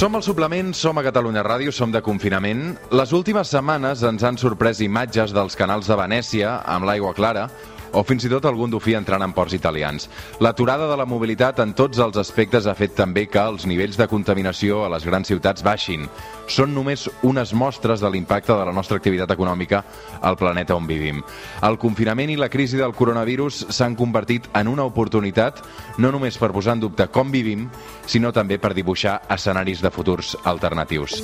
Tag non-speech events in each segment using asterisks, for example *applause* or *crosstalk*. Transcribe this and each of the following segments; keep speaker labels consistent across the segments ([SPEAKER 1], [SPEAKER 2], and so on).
[SPEAKER 1] Som al suplement, som a Catalunya Ràdio, som de confinament. Les últimes setmanes ens han sorprès imatges dels canals de Venècia amb l'aigua clara o fins i tot algun dofí entrant en ports italians. L'aturada de la mobilitat en tots els aspectes ha fet també que els nivells de contaminació a les grans ciutats baixin. Són només unes mostres de l'impacte de la nostra activitat econòmica al planeta on vivim. El confinament i la crisi del coronavirus s'han convertit en una oportunitat no només per posar en dubte com vivim, sinó també per dibuixar escenaris de futurs alternatius.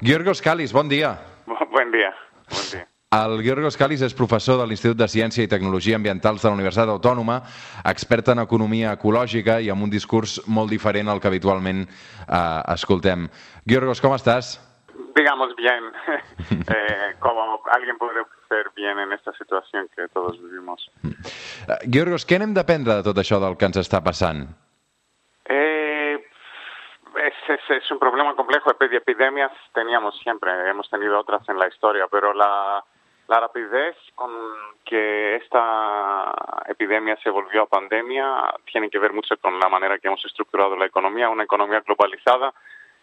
[SPEAKER 1] Giorgos Kalis, bon dia.
[SPEAKER 2] Buen dia. Buen dia.
[SPEAKER 1] El Giorgos Kalis és professor de l'Institut de Ciència i Tecnologia Ambientals de la Universitat Autònoma, expert en economia ecològica i amb un discurs molt diferent al que habitualment eh, escoltem. Giorgos, com estàs?
[SPEAKER 2] Digamos bien, *laughs* eh, como alguien puede ser bien en esta situación que todos vivimos.
[SPEAKER 1] Uh, Giorgos, què n'hem d'aprendre de tot això del que ens està passant?
[SPEAKER 2] Eh, es, es, es, un problema complejo. Epidemias teníamos siempre, hemos tenido otras en la historia, pero la, la rapidez con que esta epidemia se volvió a pandemia tiene que ver mucho con la manera que hemos estructurado la economía, una economía globalizada,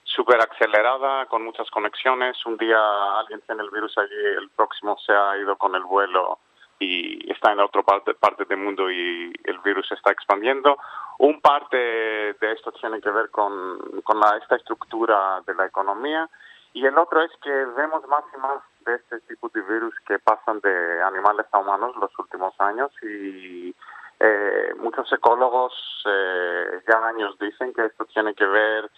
[SPEAKER 2] súper acelerada, con muchas conexiones. Un día alguien tiene el virus allí, el próximo se ha ido con el vuelo y está en otra parte, del mundo y el virus está expandiendo. Un parte de esto tiene que ver con, con la, esta estructura de la economía y el otro es que vemos más y más de este tipo de virus que pasan de animales a humanos los últimos años y eh, muchos ecólogos eh, ya años dicen que esto tiene que ver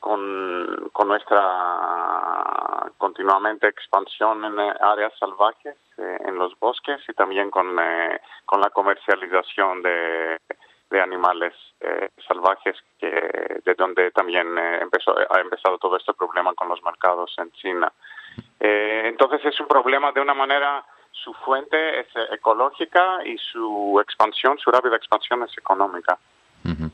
[SPEAKER 2] con, con nuestra continuamente expansión en áreas salvajes, eh, en los bosques y también con, eh, con la comercialización de, de animales eh, salvajes que de donde también eh, empezó ha empezado todo este problema con los mercados en China. Eh, entonces es un problema de una manera su fuente es ecológica y su expansión, su rápida expansión es econòmica.
[SPEAKER 1] Mm -hmm.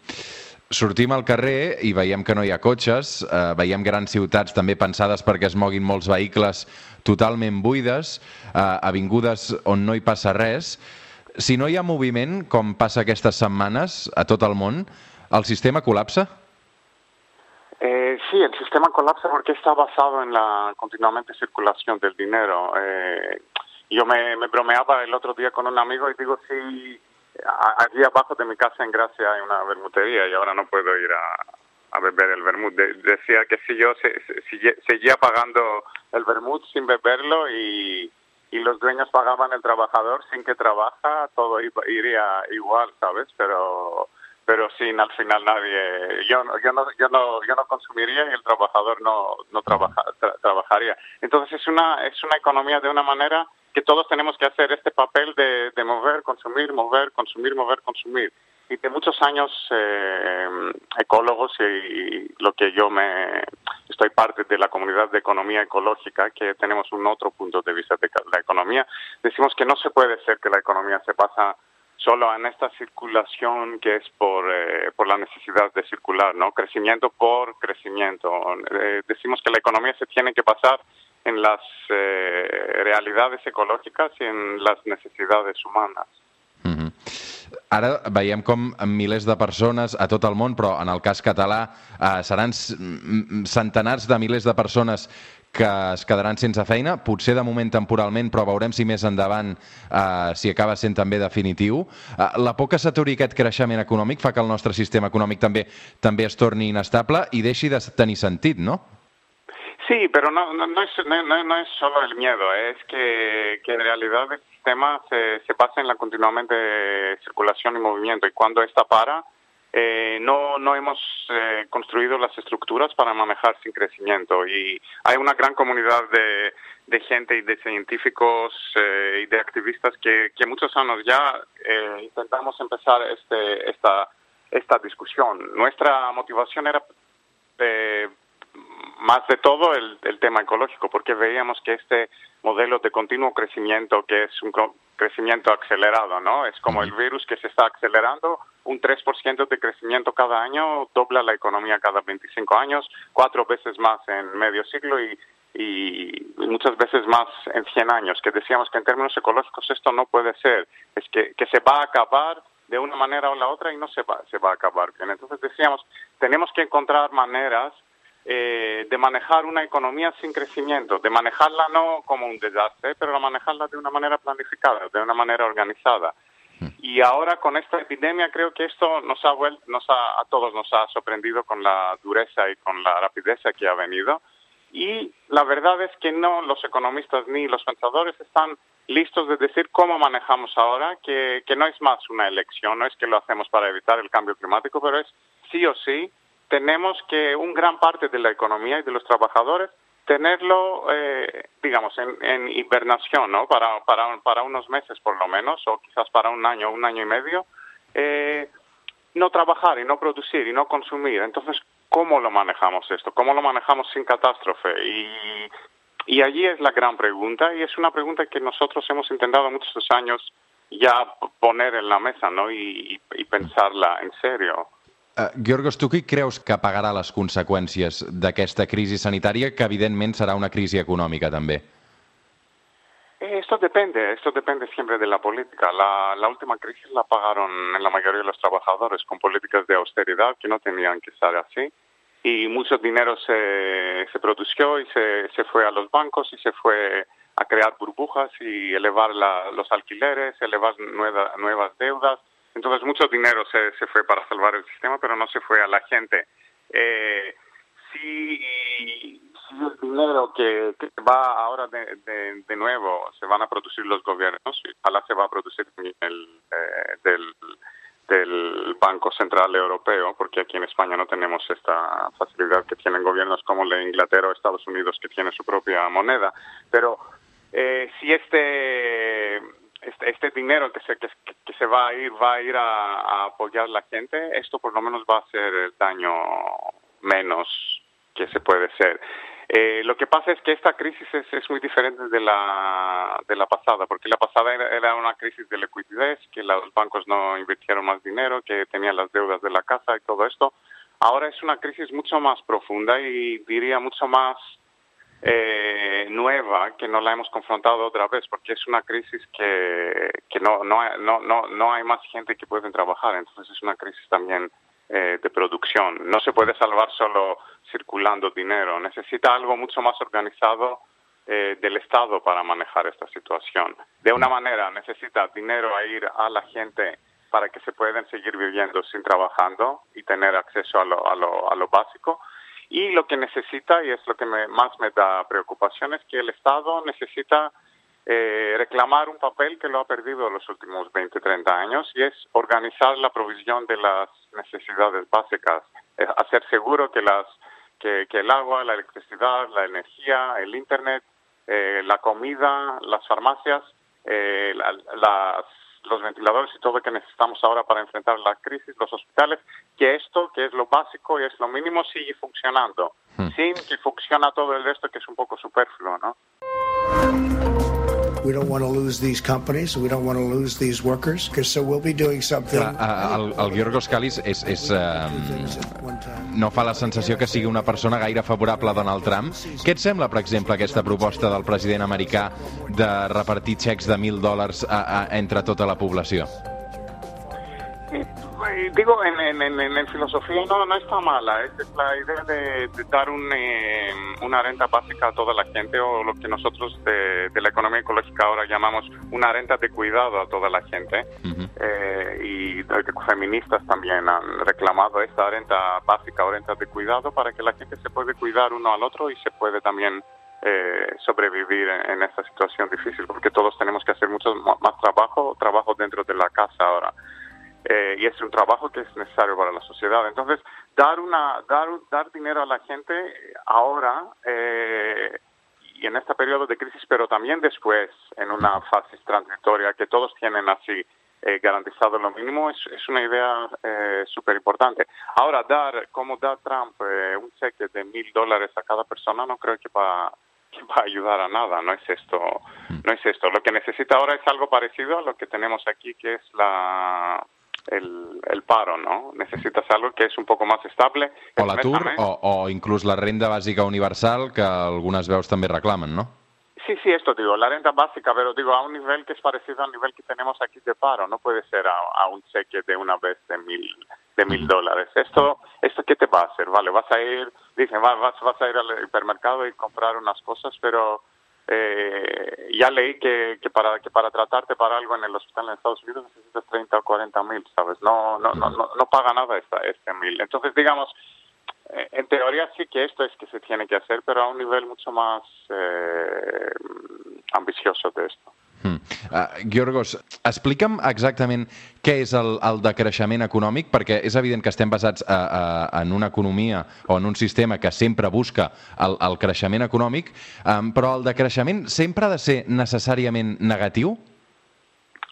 [SPEAKER 1] Sortim al carrer i veiem que no hi ha cotxes, eh, veiem grans ciutats també pensades perquè es moguin molts vehicles totalment buides, eh, avingudes on no hi passa res. Si no hi ha moviment, com passa aquestes setmanes a tot el món, el sistema col·lapsa?
[SPEAKER 2] Eh, sí, el sistema colapsa porque está basado en la continuamente circulación del dinero. Eh, yo me, me, bromeaba el otro día con un amigo y digo, sí, allí abajo de mi casa en Gracia hay una vermutería y ahora no puedo ir a, a beber el vermut. De, decía que si yo se, se, seguía pagando el vermut sin beberlo y, y los dueños pagaban el trabajador sin que trabaja, todo iría igual, ¿sabes? Pero pero sin al final nadie yo yo no yo no yo no consumiría y el trabajador no no trabaja, tra, trabajaría. Entonces es una es una economía de una manera que todos tenemos que hacer este papel de, mover consumir mover consumir mover consumir. Y de muchos años eh, ecólogos y, y lo que yo me estoy parte de la comunidad de economía ecológica que tenemos un otro punto de vista de la economía decimos que no se puede ser que la economía se pasa solo en esta circulación que es por, eh, por la necesidad de circular, ¿no? Crecimiento por crecimiento. Eh, decimos que la economía se tiene que basar en las eh, realidades ecològiques i en les necessitats humanes.
[SPEAKER 1] Mm -hmm. Ara veiem com milers de persones a tot el món, però en el cas català eh, seran centenars de milers de persones que es quedaran sense feina, potser de moment temporalment, però veurem si més endavant eh, si acaba sent també definitiu. Eh, la por que s'aturi aquest creixement econòmic fa que el nostre sistema econòmic també també es torni inestable i deixi de tenir sentit, no?
[SPEAKER 2] Sí, pero no, no, no, es, no, no es solo el miedo, es que, que en realidad el sistema se, se basa en la continuamente circulación y movimiento y cuando esta para, eh, no, no hemos eh, construido las estructuras para manejar sin crecimiento y hay una gran comunidad de, de gente y de científicos eh, y de activistas que, que muchos años ya eh, intentamos empezar este, esta, esta discusión. Nuestra motivación era eh, más de todo el, el tema ecológico, porque veíamos que este modelo de continuo crecimiento, que es un crecimiento acelerado, ¿no? Es como el virus que se está acelerando, un 3% de crecimiento cada año dobla la economía cada 25 años, cuatro veces más en medio siglo y, y muchas veces más en 100 años, que decíamos que en términos ecológicos esto no puede ser, es que, que se va a acabar de una manera o la otra y no se va, se va a acabar bien. Entonces decíamos, tenemos que encontrar maneras eh, de manejar una economía sin crecimiento, de manejarla no como un desastre, pero de manejarla de una manera planificada, de una manera organizada. Mm. Y ahora con esta epidemia creo que esto nos ha, nos ha, a todos nos ha sorprendido con la dureza y con la rapidez que ha venido. Y la verdad es que no los economistas ni los pensadores están listos de decir cómo manejamos ahora, que, que no es más una elección, no es que lo hacemos para evitar el cambio climático, pero es sí o sí tenemos que un gran parte de la economía y de los trabajadores tenerlo, eh, digamos, en, en, hibernación, ¿no? Para, para, para unos meses por lo menos, o quizás para un año, un año y medio, eh, no trabajar y no producir y no consumir. Entonces, ¿cómo lo manejamos esto? ¿Cómo lo manejamos sin catástrofe? Y, y allí es la gran pregunta, y es una pregunta que nosotros hemos intentado muchos años ya poner en la mesa, ¿no? Y, y, y pensarla en serio.
[SPEAKER 1] Uh, Giorgos, tu qui creus que pagarà les conseqüències d'aquesta crisi sanitària, que evidentment serà una crisi econòmica també?
[SPEAKER 2] Eh, esto depende, esto depende siempre de la política. La, la, última crisis la pagaron en la mayoría de los trabajadores con políticas de austeridad que no tenían que estar así. Y mucho dinero se, se produjo y se, se fue a los bancos y se fue a crear burbujas y elevar la, los alquileres, elevar nueva, nuevas deudas entonces mucho dinero se, se fue para salvar el sistema, pero no se fue a la gente. Eh, si el dinero que, que va ahora de, de, de, nuevo se van a producir los gobiernos, ojalá se va a producir el, eh, del, del Banco Central Europeo, porque aquí en España no tenemos esta facilidad que tienen gobiernos como la Inglaterra o Estados Unidos que tienen su propia moneda. Pero eh, si este este, este dinero que se, que, se va a ir, va a ir a, apoyar la gente, esto por lo menos va a ser el daño menos que se puede ser. Eh, lo que pasa es que esta crisis es, es, muy diferente de la, de la pasada, porque la pasada era, era una crisis de liquidez, que los bancos no invirtieron más dinero, que tenían las deudas de la casa y todo esto. Ahora es una crisis mucho más profunda y diría mucho más eh, nueva que no la hemos confrontado otra vez porque es una crisis que, que no, no, no, no, no hay más gente que puede trabajar, entonces es una crisis también eh, de producción. No se puede salvar solo circulando dinero, necesita algo mucho más organizado eh, del Estado para manejar esta situación. De una manera, necesita dinero a ir a la gente para que se puedan seguir viviendo sin trabajando y tener acceso a lo, a lo, a lo básico y lo que necesita, y es lo que me, más me da preocupación, es que el Estado necesita eh, reclamar un papel que lo ha perdido en los últimos 20, 30 años, y es organizar la provisión de las necesidades básicas, es hacer seguro que, las, que, que, el agua, la electricidad, la energía, el Internet, eh, la comida, las farmacias, eh, la, las los ventiladores y todo lo que necesitamos ahora para enfrentar la crisis, los hospitales, que esto, que es lo básico y es lo mínimo, sigue funcionando, hmm. sin que funciona todo el resto, que es un poco superfluo, ¿no?
[SPEAKER 3] We don't want to lose these companies. We don't want to lose these workers. Because so we'll be doing something.
[SPEAKER 1] Clar, el, el Giorgos Kalis és, és, um, no fa la sensació que sigui una persona gaire favorable a Donald Trump. Què et sembla, per exemple, aquesta proposta del president americà de repartir xecs de 1.000 dòlars a, a, entre tota la població?
[SPEAKER 2] Digo, en, en, en, en, filosofía no, no está mala. Es la idea de, de dar un, eh, una renta básica a toda la gente o lo que nosotros de, de, la economía ecológica ahora llamamos una renta de cuidado a toda la gente. Uh -huh. eh, y feministas también han reclamado esta renta básica o renta de cuidado para que la gente se puede cuidar uno al otro y se puede también eh, sobrevivir en, en, esta situación difícil, porque todos tenemos que hacer mucho más trabajo, trabajo dentro de la casa ahora eh, y es un trabajo que es necesario para la sociedad. Entonces, dar una dar dar dinero a la gente ahora eh, y en este periodo de crisis, pero también después en una fase transitoria que todos tienen así eh, garantizado lo mínimo es, es una idea eh, súper importante. Ahora, dar, como da Trump eh, un cheque de mil dólares a cada persona, no creo que va, que va a ayudar a nada, no es esto, no es esto. Lo que necesita ahora es algo parecido a lo que tenemos aquí, que es la el, el paro, ¿no? Necesitas algo que es un poco más estable.
[SPEAKER 1] O l'atur o, o inclús la renda bàsica universal que algunes veus també reclamen, ¿no?
[SPEAKER 2] Sí, sí, esto digo, la renta básica, pero digo a un nivel que es parecido al nivel que tenemos aquí de paro, no puede ser a, a un cheque de una vez de mil, de mil dólares. Esto, esto qué te va a hacer, vale, vas a ir, dicen, vas, vas a ir al hipermercado y comprar unas cosas, pero eh, ya leí que, que para que para tratarte para algo en el hospital en Estados Unidos necesitas 30 o 40 mil, ¿sabes? No, no, no, no, no paga nada esta, este mil. Entonces, digamos, eh, en teoría sí que esto es que se tiene que hacer, pero a un nivel mucho más eh, ambicioso de esto.
[SPEAKER 1] Mm. Uh, Giorgos, explica'm exactament què és el, el decreixement econòmic, perquè és evident que estem basats a, a, en una economia o en un sistema que sempre busca el, el creixement econòmic, um, però el decreixement sempre ha de ser necessàriament negatiu?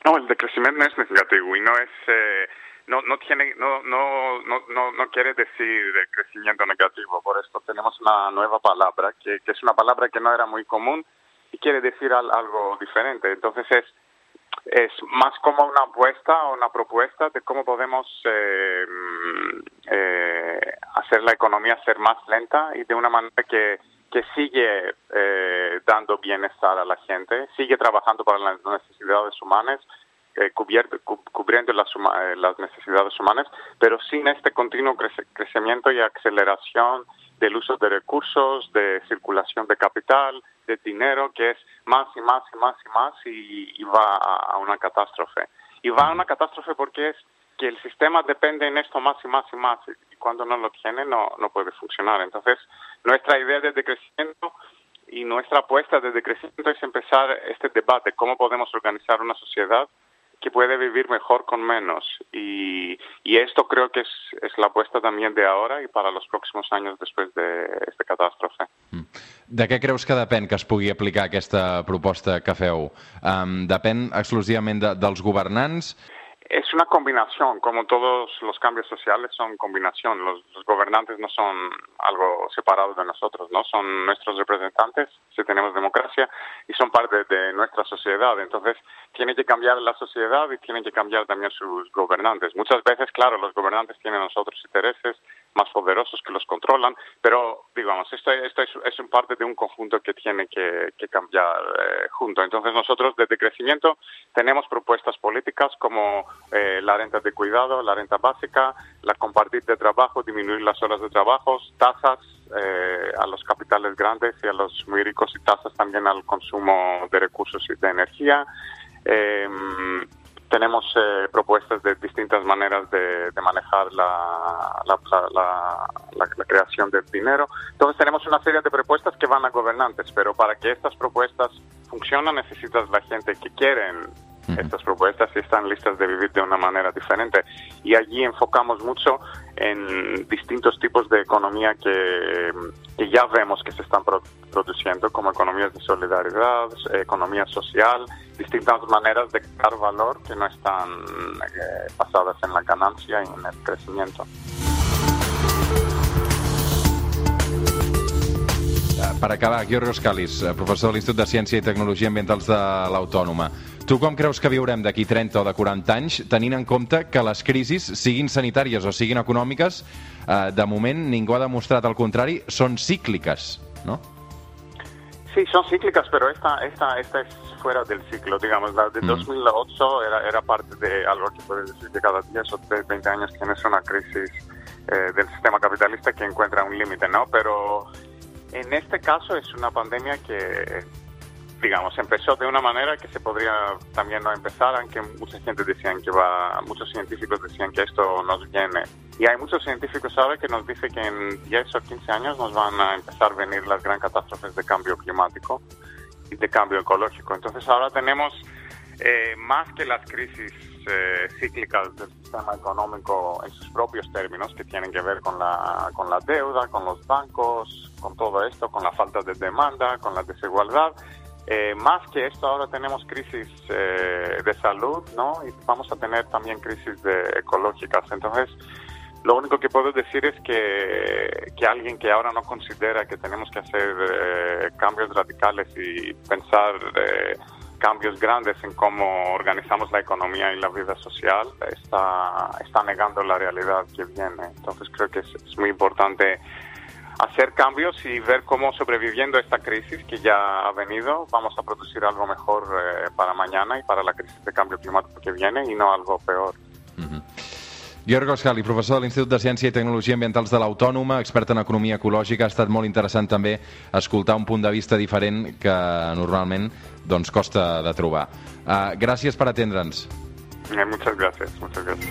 [SPEAKER 2] No, el decrecimiento no es negativo y no es... Eh, no, no, tiene, no, no, no, no, quiere decir de crecimiento negativo. Por esto tenemos una nueva palabra, que, que es una palabra que no era muy común y quiere decir al, algo diferente. Entonces es, es más como una apuesta o una propuesta de cómo podemos eh, eh, hacer la economía ser más lenta y de una manera que, que sigue eh, dando bienestar a la gente, sigue trabajando para las necesidades humanas, eh, cubierto, cu cubriendo las, eh, las necesidades humanas, pero sin este continuo crece crecimiento y aceleración del uso de recursos, de circulación de capital, de dinero, que es más y más y más y más y, y va a, a, una catástrofe. Y va a una catástrofe porque es que el sistema depende en esto más y más y más y cuando no lo tiene no, no puede funcionar. Entonces, nuestra idea de decrecimiento y nuestra apuesta de decrecimiento es empezar este debate, cómo podemos organizar una sociedad que puede vivir mejor con menos. Y, y esto creo que es, es, la apuesta también de ahora y para los próximos años después de esta catástrofe.
[SPEAKER 1] Mm. De què creus que depèn que es pugui aplicar aquesta proposta que feu? Um, depèn exclusivament de, dels governants?
[SPEAKER 2] Es una combinación, como todos los cambios sociales son combinación. Los, los, gobernantes no son algo separado de nosotros, ¿no? Son nuestros representantes, si tenemos democracia, y son parte de nuestra sociedad. Entonces, tiene que cambiar la sociedad y tienen que cambiar también sus gobernantes. Muchas veces, claro, los gobernantes tienen otros intereses más poderosos que los controlan, pero digamos, esto, esto es, un parte de un conjunto que tiene que, que cambiar eh, junto. Entonces nosotros desde crecimiento tenemos propuestas políticas como eh, la renta de cuidado, la renta básica, la compartir de trabajo, disminuir las horas de trabajo, tasas eh, a los capitales grandes y a los muy ricos y tasas también al consumo de recursos y de energía. Tenemos eh, propuestas de distintas maneras de, de manejar la, la, la, la, creación del dinero. Entonces tenemos una serie de propuestas que van a gobernantes, pero para que estas propuestas funcionen necesitas la gente que quieren estas propuestas y están listas de vivir de una manera diferente. Y allí enfocamos mucho en distintos tipos de economía que, que ya vemos que se están pro produciendo, como economías de solidaridad, economía social, distintas maneras de crear valor que no están eh, basadas en la ganancia y en el crecimiento.
[SPEAKER 1] Per acabar, Giorgos Calis, professor de l'Institut de Ciència i Tecnologia Ambientals de l'Autònoma. Tu com creus que viurem d'aquí 30 o de 40 anys, tenint en compte que les crisis, siguin sanitàries o siguin econòmiques, eh, de moment ningú ha demostrat el contrari, són cícliques, ¿no?
[SPEAKER 2] Sí, son cíclicas, pero esta, esta, esta es fuera del ciclo, digamos. La de mm. 2008 era, era parte de algo que puedes decir que cada 10 o 20 años tienes una crisis eh, del sistema capitalista que encuentra un límite, ¿no? Pero en este caso es una pandemia que digamos, empezó de una manera que se podría también no empezar, aunque mucha gente decían que va, muchos científicos decían que esto nos viene. Y hay muchos científicos ahora que nos dicen que en 10 o 15 años nos van a empezar a venir las gran catástrofes de cambio climático y de cambio ecológico. Entonces ahora tenemos eh, más que las crisis eh, cíclicas del sistema económico en sus propios términos, que tienen que ver con la, con la deuda, con los bancos, con todo esto, con la falta de demanda, con la desigualdad, eh, más que esto, ahora tenemos crisis eh, de salud, ¿no? Y vamos a tener también crisis de, ecológicas. Entonces, lo único que puedo decir es que, que alguien que ahora no considera que tenemos que hacer eh, cambios radicales y pensar cambios grandes en cómo organizamos la economía y la vida social, está, está negando la realidad que viene. Entonces creo que es muy importante hacer cambios y ver cómo sobreviviendo a esta crisis que ya ha venido vamos a producir algo mejor eh, para mañana y para la crisis de cambio climático que viene y no algo peor.
[SPEAKER 1] -hmm. Giorgos Gali, professor de l'Institut de Ciència i Tecnologia Ambientals de l'Autònoma, expert en economia ecològica, ha estat molt interessant també escoltar un punt de vista diferent que normalment doncs, costa de trobar. Uh, gràcies per atendre'ns.
[SPEAKER 2] Eh, muchas gracias, muchas gracias.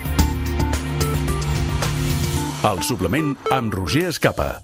[SPEAKER 4] El suplement amb Roger Escapa.